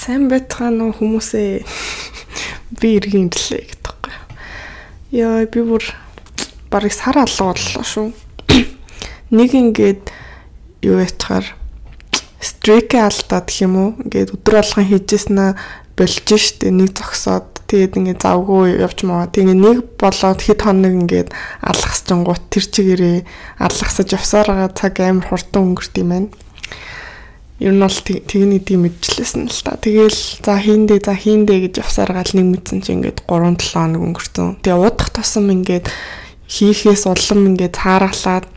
сайн байцгаана уу хүмүүсээ би иргэн гэлээ гэдэг. Яа би бүр барыг сар алга боллоо шүү. Нэг ингээд юу ячаар стрик алдаад гэх юм уу? Ингээд өдөр алган хийжсэн болж штэ нэг зогсоод тэгээд ингээд завгүй явж маа. Тэгээд нэг болоод хэд хоног ингээд алгасчингууд тэр чигээрээ алгасаж явсаар байгаа цаг амар хурдан өнгөрт юм байна. Ер нь бол тэгний тийм мэдлээсэн л та. Тэгэл за хийндэ за хийндэ гэж явсаар гал нэг мэдсэн чи ингээд 3 7 хоног өнгөрцөн. Тэгээ удах тосом ингээд хийхээс улам ингээд цааргалаад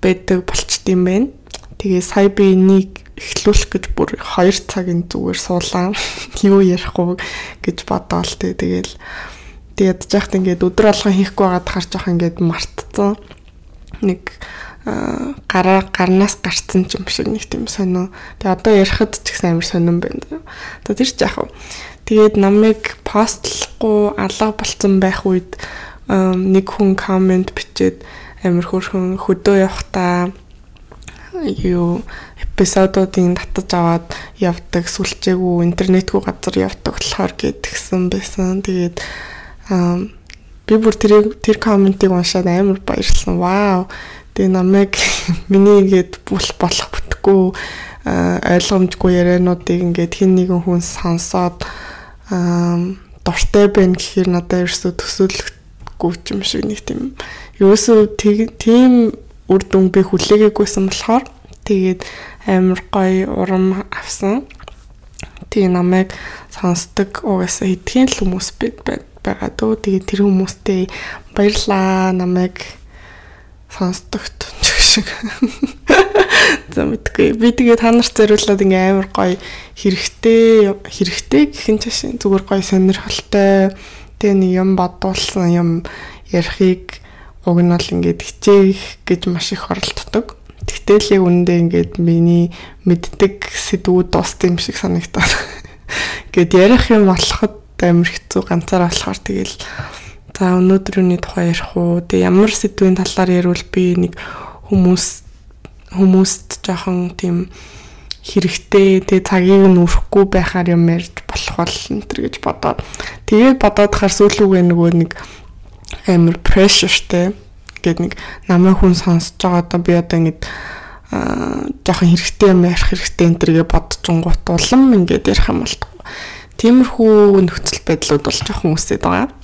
байдаг болчт юм байна. Тэгээ сая би энийг эхлүүлэх гэж бүр 2 цагийн зүгээр суулаа. Юу ярих уу гэж бодоол тээ. Тэгэл тэгээд жахт ингээд өдөр алган хийхгүй байгаад харж ах ингээд мартцсан. Нэг гараа гарнаас гарцсан юм шиг нэг тийм сонио. Тэгээ одоо ярихад ч гэсэн амар сонирн байна. За тэр ч яах вэ? Тэгээд намайг постлохгүй алга болцсон байх үед нэг хүн комент бичээд амар хөрхөн хөдөө явахтаа юу эпизодуудыг татаж аваад явдаг сүлжээгүй интернетгүй газар явдаг болохоор гэдгсэн байсан. Тэгээд би бүр тэр тэр комментиг уншаад амар баярлсан. Вау. Тэгээ намайг миний ингээд бүл болох бүтггүй ойлгомжгүй яриануудыг ингээд хин нэгэн хүн сонсоод дуртай байна гэхээр надад ерөөсө төсөөлөхгүй юм шиг нэг тийм ерөөсө тийм үр дүн би хүлээгээгүйсэн болохоор тэгээд амар гоё урам авсан. Тэгээ намайг сонсдог угаасаа хэдхэн л хүмүүс байгаа дөө. Тэгээ тэр хүмүүстээ баярлаа намайг сонсдогт шиг. За мэдгүй. Би тэгээ та нарт зориулаад ингээм амар гоё хэрэгтэй хэрэгтэй гэх юм чашаа зүгээр гоё сонирхолтой тэгээ нэг юм бодуулсан юм ярихыг уг нь бол ингээд хичээх гэж маш их оролддог. Тэгтэл яг үүндээ ингээд миний мэддэг сэдвүүд дууссан юм шиг санагдаад. Ингээд ярих юм болоход амар хэцүү ганцаараа болохоор тэгэл за өнөөдрийн тухай ярих уу. Тэг ямар сэдвийн талаар ярил би нэг хүмүүс хүмүүст жоохон тийм хэрэгтэй тэг цагийг нь өрөхгүй байхаар юм ярьж болох бол энэ төр гэж бодоод тэгээд бодоод хар сүүлүүгээ нөгөө нэг амар прешертэй гэд нэг намайг хүн сонсож байгаа одоо би одоо ингэж жоохон хэрэгтэй юм ярих хэрэгтэй энэ төргээ бодчихгонгууд улам ингээд ярих юм бол тиймэрхүү нөхцөл байдлууд бол жоохон үсээд байгаа.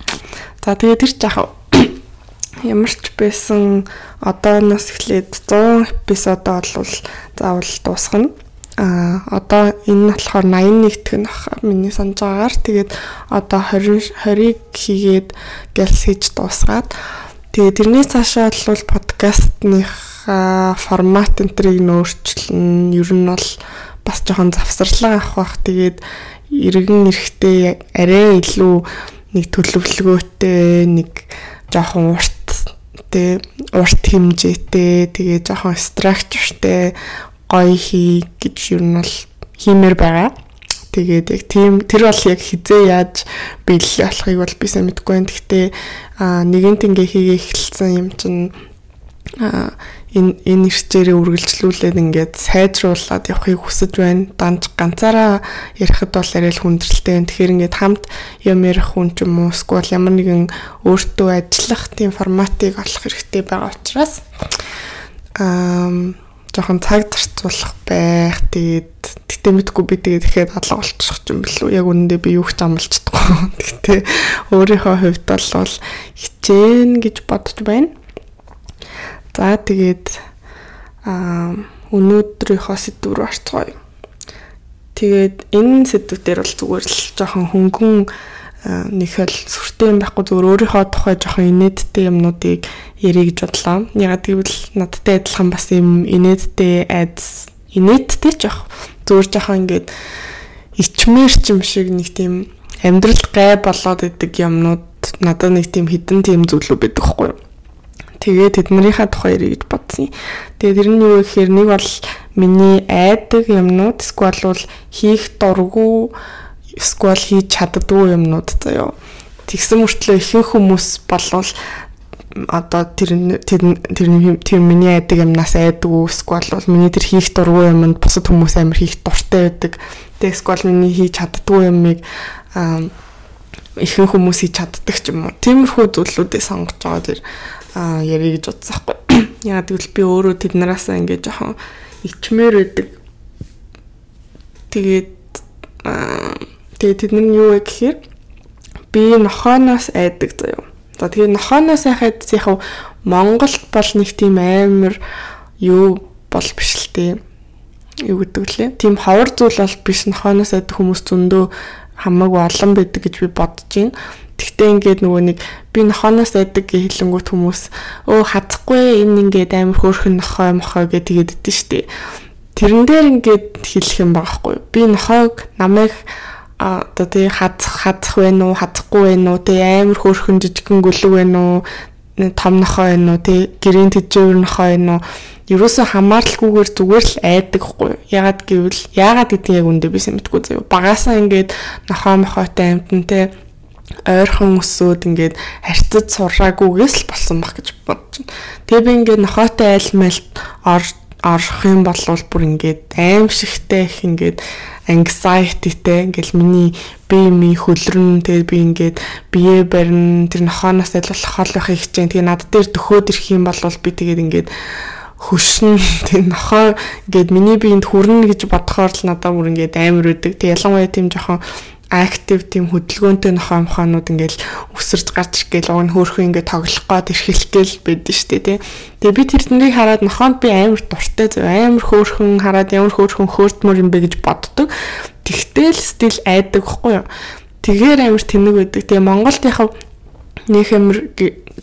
За тэгээд тэр жаах ямар ч байсан одооноос эхлээд 100 эпизодоо бол заавал дуусгана. А одоо энэ нь болохоор 81 дэх нь баха миний санаж байгаагаар тэгээд одоо 20 20-ыг хийгээд гэлс хийж дуусгаад Тэгээд тэрнээс цаашаа бол подкастных формат энтрийг нөөрчлөн ер нь бол бас жоохон завсарлага авах бах. Тэгээд иргэн эрэхтэй арай илүү нэг төлөвлөгөөтэй нэг жоохон урт тэ урт хэмжээтэй тэгээ жоохон structureтэй гоё хий гэж ер нь бол хиймээр байгаа. Тэгээд яг тийм тэр бол яг хизээ яаж биелэх болохыг бол би сайн мэдэхгүй байна. Гэхдээ нэгэн тэнгээ хийгээ эхэлсэн юм чинь энэ энэ ирчээрээ үргэлжлүүлээд ингээд сайжруулад явахыг хүсэж байна. Данж ганцаараа ярихад бол арай л хүндрэлтэй байна. Тэгэхээр ингээд хамт юм ярих хүн ч юм уу эсвэл ямар нэгэн өөртөө ажиллах тийм форматыг олох хэрэгтэй байгаа учраас аа жоохон цаг зарцуулах байх. Тэгээд тэгтээ мэдгүй би тэгээд ихэд алга болчих юм бэлүү. Яг үнэндээ би юу ч амлцдаггүй. Тэгтээ өөрийнхөө хувьд бол хичээн гэж бодож байна. За тэгээд аа өнөөдрийнхөө сэдв рүү орцгоё. Тэгээд энэ сэдвүүдээр бол зүгээр л жоохон хөнгөн нэг хэл сүртэй юм байхгүй зүгээр өөрийнхөө тухай жоохон инээдтэй юмнуудыг ярих гэж бодлоо. Ягаад гэвэл надтай адилхан бас юм инээдтэй айдас инээдтэй ч яг зүгээр жоохон ингээд ичмэр ч юм шиг нэг тийм амьдралд гай болоод идэг юмнууд надад нэг тийм хідэн тийм зүйлүүд байдаг хгүй юу. Тэгээд тэднэрийнхаа тухай ярих гэж бодсон. Тэгээд тэр нь юу гэхээр нэг бол миний айдаг юмнууд эсвэл бол хийх дурггүй эсвэл хийж чаддгүй юмнууд заяо. Тэгсэн мөртлөө ихэнх хүмүүс болвол одоо тэр тэр тэр миний айдаг юмнаас айдаг уу эсвэл миний тэр хийх дургүй юмд бусад хүмүүс амар хийх дуртай байдаг. Тэг эсвэл миний хийж чаддгүй юмыг ихэнх хүмүүс хийж чаддаг ч юм уу. Тиймэрхүү зүйлүүдээ сонгож байгаа тэр ярих гэж бодсон байхгүй. Яагаад гэвэл би өөрөө тэднээс ингээд жоохон ичмээр байдаг. Тэгээд тэгээд тэд нар юу вэ гэхээр би нохооноос айдаг заяа. За тэгээд нохооноос айхад яг Монголд бол нэг тийм амар юу бол биш л тээ. Юу гэдэг лээ. Тийм ховор зүйл бол биш нохооноос айдаг хүмүүс зөндөө хамаагүй олон байдаг гэж би бодож байна. Тэгтээ ингээд нөгөө нэг би нохооноос айдаг гэж хэлэнгүүт хүмүүс өө хазахгүй энэ ингээд амар хөөрхөн нохоо мохоо гэж тэгээд идэв штэ. Тэрэн дээр ингээд хэлэх юм багахгүй. Би нохоог намайг а одоо тий хазах хазах вэ нү хазахгүй вэ нү тий амар хөөрхөн жижигхэн гөлөг вэ нү том нохоо вэ нү тий гэрийн тэжээвэр нохоо вэ нү ерөөсө хамааралгүйгээр зүгээр л айдаг хгүй ягаад гэвэл ягаад гэдэг яг үндэ би мэдгүй заяа багасаа ингээд нохоо мохоотой амтантай ойрхон өсөөд ингээд харьцаж сураагүйгээс л болсон баг гэж бодож байна. Тэгээ би ингээд нохоотой айлмалт орох юм бол бүр ингээд аимшигтэй их ингээд anxietyтэй ингээл миний бие ми хөлрөн тэгээд би ингээд бие барин тэр нохооноос айлуулах хол байх хичээн тэгээд над дээр төхөөд ирэх юм бол би тэгээд ингээд хөшин тэг нохоо ингээд миний биед хүрнэ гэж бодохоор л надад бүр ингээд амар өдөг. Тэг ялангуяа тийм жоохон актив тийм хөдөлгөөнтэй нохоо мохоонууд ингээл өсөрж гарч гээл уг нь хөөрхөн ингээд тоглох гоод эрхэлэх гээл байдэн штэ тий. Тэгээ би тэр тэрнийг хараад нохоонд би амар дуртай зөв амар хөөрхөн хараад ямар хөөрхөн хөөртмөр юм бэ гэж боддог. Тэгтэл стил айдаг хгүй юу. Тэгэхээр амар тэнэг байдаг. Тэгээ Монголд яхав нэг амар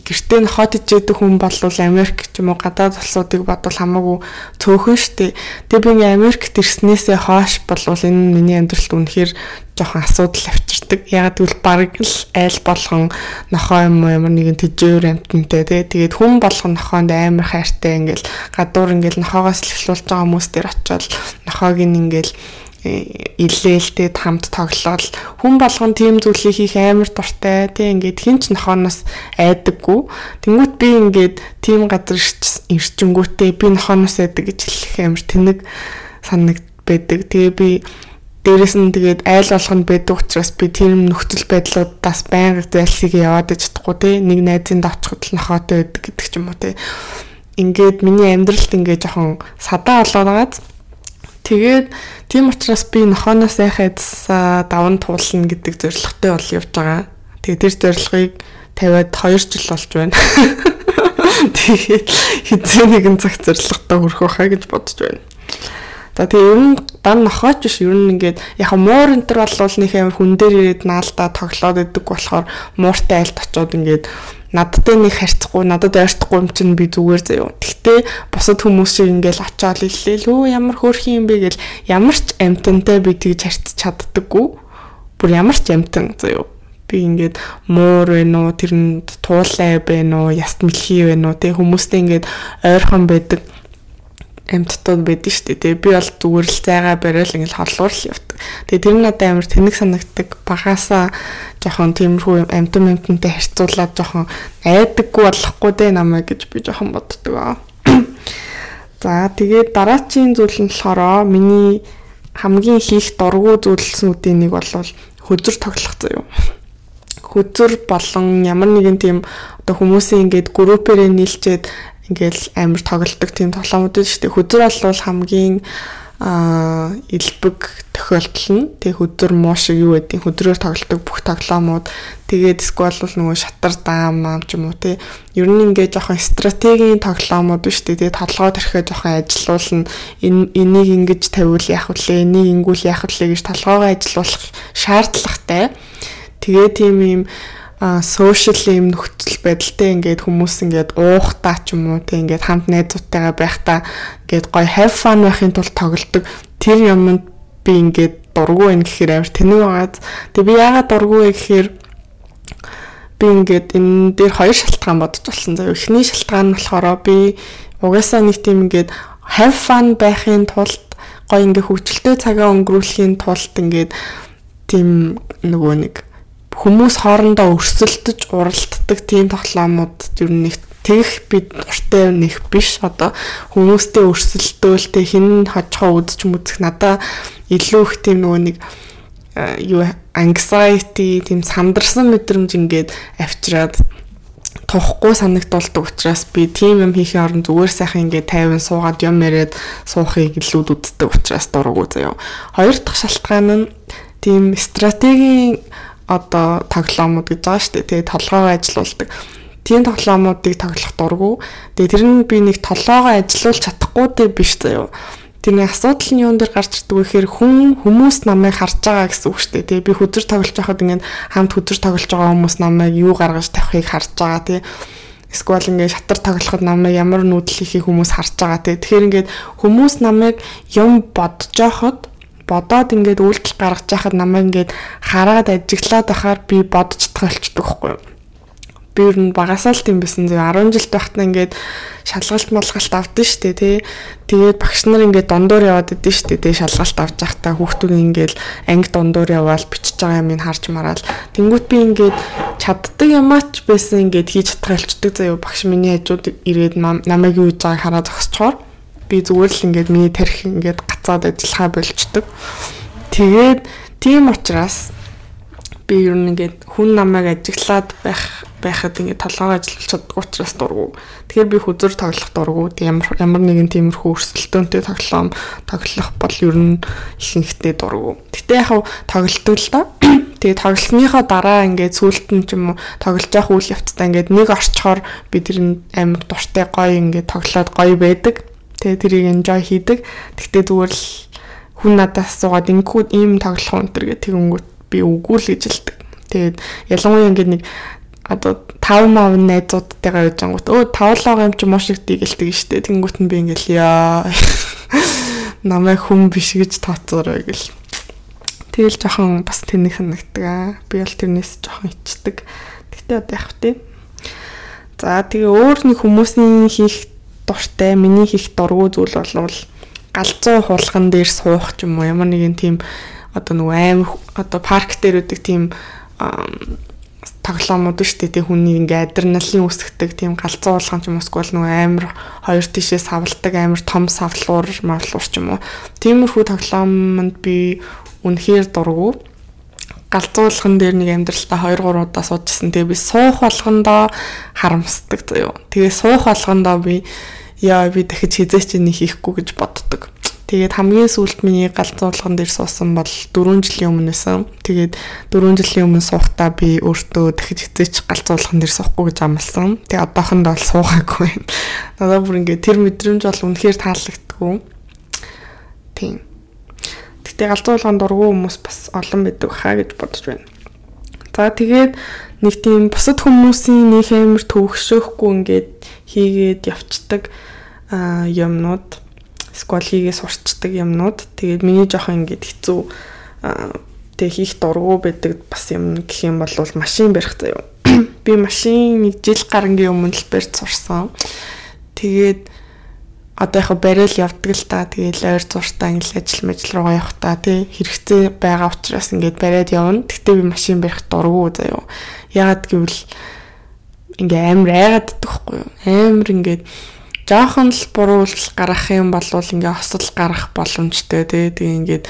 гэртээ нь хот ижээдэг хүн бол Америк ч юм уу гадаад улсуудыг бодвол хамаагүй цөөхөн штэ. Тэгээ би Америкт ирснээсээ хойш бол энэ миний амьдралд үнэхээр жоохон асуудал авчирдаг. Яг тэгвэл бараг л айл болгон нохоо юм уу ямар нэгэн тэжээр амтантай тий. Тэгээд хүн болгон нохоонд амар хайртай ингээл гадуур ингээл нохоогоос эхлүүлж байгаа хүмүүс дээр очиод нохоог ингээл илээлтэй хамт тоглоод хүн болгон тийм зүйлийг хийх амар дуртай. Тийм ингээд хинч нохооноос айдаггүй. Тэнгуут би ингээд тийм газар ирчингүүтээ би нохооноос айдаг гэж хэлэх амар тэнэг санагд байдаг. Тэгээ би дээрэс нь тэгээд айл болгонд байдаг учраас би тийм нөхцөл байдлуудаас байнга зайлсхийг яваад иж чадахгүй тий нэг найзын давчхад л нохоотой байдаг гэдэг ч юм уу тий ингээд миний амьдралд ингээд жоохон садаа болоод Тэгээд тийм учраас би нохооноос айхадс даван туулна гэдэг зорилготой бол явж байгаа. Тэгээд тэр зорилгыг тавиад 2 жил болж байна. Тэгээд хизээ нэгэн цаг зорилготой хүрэх байхаа гэж бодож байна. За тэгээ ер нь дан нохооч биш ер нь ингээд яг муур энтер болвол нэг амар хүн дээр ирээд наалдаа тоглоод идэг болохоор мууртай айлт очоод ингээд надтай нэг харьцахгүй надад ойртохгүй юм чинь би зүгээр заяа. Тэгтээ бусад хүмүүс шиг ингээл очоод илээл өө ямар хөөрхөн юм бэ гэл ямар ч амтантай би тэгж харьцаж чаддаггүй. Бүр ямар ч амтан заяа. Би ингээд муур вэ нөө тэрэнд туулай бэ нөө яст мэлхий вэ нөө тэг хүмүүстэй ингээд ойрхон байдаг амьтдууд байдаг шүү дээ. Би бол зүгээр л зайгаа барайл ингээл хорлуур л явдаг. Тэгээ тэр надад амар тэнэг санагддаг. Багасаа жоохон тиймэрхүү амьтан амьтантай харьцуулаад жоохон айдаггүй болохгүй дээ намайг гэж би жоохон боддог. За тэгээд дараачийн зүйл нь болохоор миний хамгийн хийх дургу зүйлснүүдийн нэг бол хөдөр тоглох заяа. Хөдөр болон ямар нэгэн тийм одоо хүмүүсийн ингээд группээрээ нийлчээд ингээл амар тоглолдог тийм тоглоомууд шүү дээ. Хөдөр бол хамгийн а илбэг тохиолдол нь тэг хөдөр муу шиг юу гэдэг хөдрөөр тоглолдог бүх тоглоомууд. Тэгээд сквал бол нөгөө шатар даам ам ч юм уу те ер нь ингээд жоохон стратегийн тоглоомууд биш үү тэгээд толгой төрхөө жоохон ажилуулна энэ энийг ингэж тавиул яах вүлээ энийг ингүүл яах вүлээ гэж толгойгоо ажилуулах шаардлагатай. Тэгээд тийм юм а сошиал юм нөхцөл байдалтай ингээд хүмүүс ингээд уухтаа ч юм уу тэг ингээд хамт найзуудтайгаа байхдаа ингээд гоё have fun байхын тулд тоглодог тэр юмд би ингээд дургу байх гэхээр амар тэнэг байгаад тэг би яагаад дургу вэ гэхээр би ингээд энэ дээр хоёр шалтгаан бодож болсон заяа эхний шалтгаан нь болохоор би угаасаа нэг тийм ингээд have fun байхын тулд гоё ингээд хөвчлөлтэй цагаа өнгөрүүлэхийн тулд ингээд тийм нөгөө нэг хүмүүс хоорондоо өрсөлдөж уралддаг тийм тоглоомууд ер нь нэг тэгэх би дуртай нэг биш. Одоо хүмүүстэй өрсөлдөөлтэй хин хожихоо үзэж мүзэх надаа илүү их тийм нөгөө нэг юу anxiety тийм сандарсан мэдрэмж ингээд авчираад тухгүй санагдулдаг учраас би тийм юм хийхин орон зүгээр сайхан ингээд тайван суугаад юм яриад суухыг илүүд үздэг учраас дурггүй заяа. Хоёр дахь шалтгаан нь тийм стратегийн одоо тоглоомууд гэж байгаа шүү дээ. Тэгээ толгоогоо ажилуулдаг. Тийм тоглоомуудыг тоглох дурггүй. Тэгээ тэр нь би нэг толгоогоо ажилуулж чадахгүй дээ биш заяа Тэрний асуудал нь юун дээр гарч ирдэг вэ гэхээр хүн хүмүүс намайг харж байгаа гэсэн үг шүү дээ. Тэгээ би хөдөр тоглож байхад ингээд хамт хөдөр тоглож байгаа хүмүүс намайг юу гаргаж тавихыг харж байгаа тий. Эсвэл ингээд шатар тоглоход намайг ямар нүүдэл хийхийг хүмүүс харж байгаа тий. Тэгэхээр ингээд хүмүүс намайг юм бодож байхад бодоод ингээд үйлдэл гаргаж байхад намайг ингээд хараад ажиглаад байхаар би бодож тахалчдаг байхгүй юу? би ер нь багасаа л тийм байсан зөв 10 жилд байхад нь ингээд шалгалт малгалт авдсан шүү дээ тий. Тэгээд багш нар ингээд дондор яваад идэв шүү дээ тий шалгалт авч байхдаа хүүхдүүд ингээд анги дондор яваал бичиж байгаа юм ин харж мараал. Тэнгүүт би ингээд чаддаг ямаач байсан ингээд хийж чадах хэлцдэг заяа багш миний хажууд ирээд намайг юу хийж байгааг хараа зогсчоор би зүгээр л ингээд миний тарих ингээд гацаад ажиллахаа болчдөг. Тэгээд тийм учраас би ер нь ингээд хүн намайг ажиглаад байх байхад ингээд толгойгоо ажиллуулж чаддаг учраас дургу. Тэгэхээр би хүзэр тоглох дургу. Ямар ямар нэгэн тиймэрхүү өрсөлдөөнтэй тоглоом тоглох бол ер нь ихэнхдээ дургу. Гэтэ яг тоглолтог л доо. Тэгээ тоглосныхоо дараа ингээд сүулт нь ч юм уу тоглож явах үйл явцтай ингээд нэг орчхоор би тэр амар дуртай гоё ингээд тоглоод гоё байдаг. Тэгээ тэрийг enjoy хийдэг. Гэтэ зүгээр л хүн надаас суугаад ингэхүүд ийм тоглох өнтер гэх тэгэнгүүт би үгүй л гэж хэлдэг. Тэгээд ялангуяа ингээд нэг одоо 5 мав найзуудтайгаа явж ангууд өө тавлаа юм чи муу шиг дигэлдэг штэ. Тэнгүүт нь би ингээл яа намайг хүн биш гэж тооцоорой гэл. Тэгэл жоохон бас тэнийх нэгдэг аа. Би бол тэрнээс жоохон ичдэг. Гэтэ одоо явах тий. За тэгээ өөр нэг хүмүүсийн хийх дуртай, миний хийх дургүй зүйл болвол галзуу хулган дээр суух ч юм уу ямар нэгэн тийм одоо нөгөө аим одоо парк дээр үүдэг тийм тоглоомууд шүү дээ. Хүний ингээ адреналин үсгдэг тийм галзуу уулган ч юм уу эсвэл нөгөө амар хоёр тишээ савлдаг амар том савлуур мавлуур ч юм уу. Тиймэрхүү тоглоомонд би үнэхээр дургу. Галзуу уулган дээр нэг амьдралтаа 2 3 удаа суужсэн. Тэгээ би суух болгондоо харамсдаг заяо. Тэгээ суух болгондоо би яа би дахиж хизээч нэг хийхгүй гэж боддог. Тэгээд хамгийн сүүлд миний галзуулган дээр суусан бол 4 жилийн өмнө байсан. Тэгээд 4 жилийн өмнө суухдаа би өөртөө дахиж хизээч галзуулган дээр суухгүй гэж амласан. Тэгээд одоохондоо бол суугаагүй байна. Надад бүр ингээд тэр мэдрэмж бол үнэхээр таалагдгүй. Тийм. Гэтэ галзуулган дургу хүмүүс бас олон байдаг хаа гэж бодож байна. За тэгээд нэг тийм бусад хүмүүсийн нэг амар төвөгшөөхгүй ингээд хийгээд явцдаг юмнууд сквал хийгээ сурчдаг юмнууд. Тэгээд миний жоохон ингээд хэцүү тэг хийх дургу байдаг бас юм гэх юм бол машин барих заяа. Би машин нэг жил гарангийн өмнө л барьж сурсан. Тэгээд одоо яг барил явдаг л та тэгээд ойр зуртаа ингээл ажил мэл руугаа явах та тий хэрэгцээ байгаа учраас ингээд бариад явна. Тэгтээ би машин барих дургу заяа. Яагаад гэвэл ингээ амар айгаад дахгүй юу. Амар ингээд жоохон л буруул гарах юм бол ингээ хосол гарах боломжтой тий. Тэгээ ингээд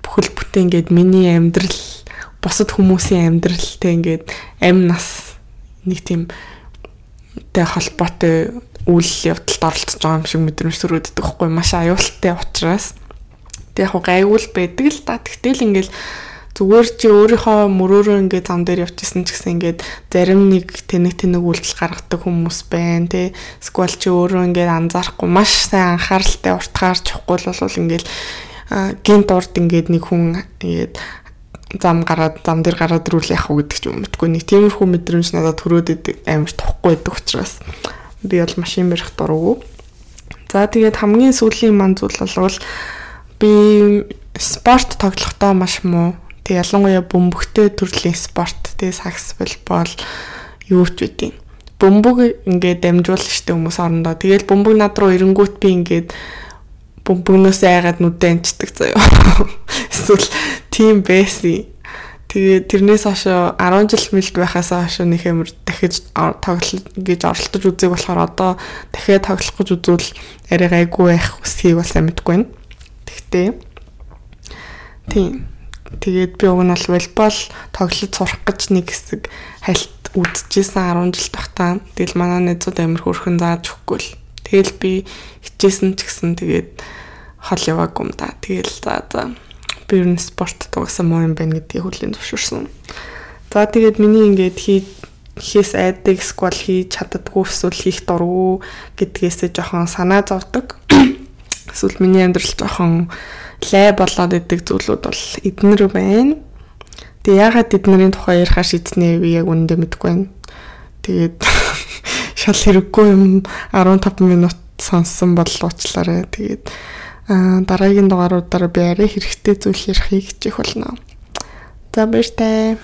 бүхэл бүтэн ингээд миний амьдрал бусад хүмүүсийн амьдралтай ингээд амь нас нэг тийм тэ холбоотой үйл явдалд оролцож байгаа юм шиг мэдрэмж төрөөддөг байхгүй маш аюултай учраас тэг яг гайвул байдаг л да. Тэгтэл ингээл зүгээр чи өөрийнхөө мөрөөрөө ингээд зам дээр явчихсан ч гэсэн ингээд зарим нэг тэнэг тэнэг үйлдэл гаргадаг хүмүүс байна тий. Сквал чи өөрөө ингээд анзаарахгүй маш сайн анхааралтай уртгаар чухгул бол ингээд гинт урд ингээд нэг хүн ингээд зам гараад зам дээр гараад ирүүл яах вэ гэдэг ч юм утгүй нэг тиймэрхүү мэдрэмж надад төрөөд амар тохгүй байдаг учраас би бол машин барих дурггүй. За тэгээд хамгийн сүүлийн ман зүйл бол би спорт тоглохдоо маш муу Тэг ялангуяа бөмбөгтэй төрлийн спорт, тэг сакс, волейбол юу ч үгүй. Бөмбөг ингээд дамжуул штэ хүмүүс орондоо. Тэгэл бөмбөг над руу ирэнгүүт би ингээд бөмбөгнөөс айгаад нүдэ анчдаг заяа. Эсвэл тийм байсан. Тэгээд тэрнээс хойш 10 жил мэлд байхаас хойш нэг юмэр дахиж тоглол гэж оролдож үзег болохоор одоо дахиад тоглох гэж үзвэл арай гайгүй байх үсхийг бас амтгүй байна. Тэгтээ тийм. Тэгээд би уг нь бол волейбол тоглож сурах гэж нэг хэсэг хальт үдчихсэн 10 жил тахтаа. Тэгэл манай найзууд амир хөөрхөн зааж өгөхгүй л. Тэгэл би хичээсэн ч гэсэн тэгээд хол яваагүй юм да. Тэгэл за за би ер нь спорт тугсан муу юм байна гэдгийг хүлээн зөвшөөрсөн. За тэгээд миний ингээд хий хийс айдаг сквал хийж чаддаггүй эсвэл хийх дурггүй гэдгээсээ жоохон санаа зовдөг. Эсвэл миний амьдрал жоохон лай болоод идэг зүйлүүд бол эднэр байна. Тэгээ ягаад эднэрийн тухай ярихаар шийдснээ би яг үнэндээ мэдэхгүй байна. Тэгээд шал хэрэггүй юм 15 минут сонссон бол уучлаарай. Тэгээд дараагийн дугааруудаар би арай хэрэгтэй зүйл ярихыг хичээх болно. За баяр таа.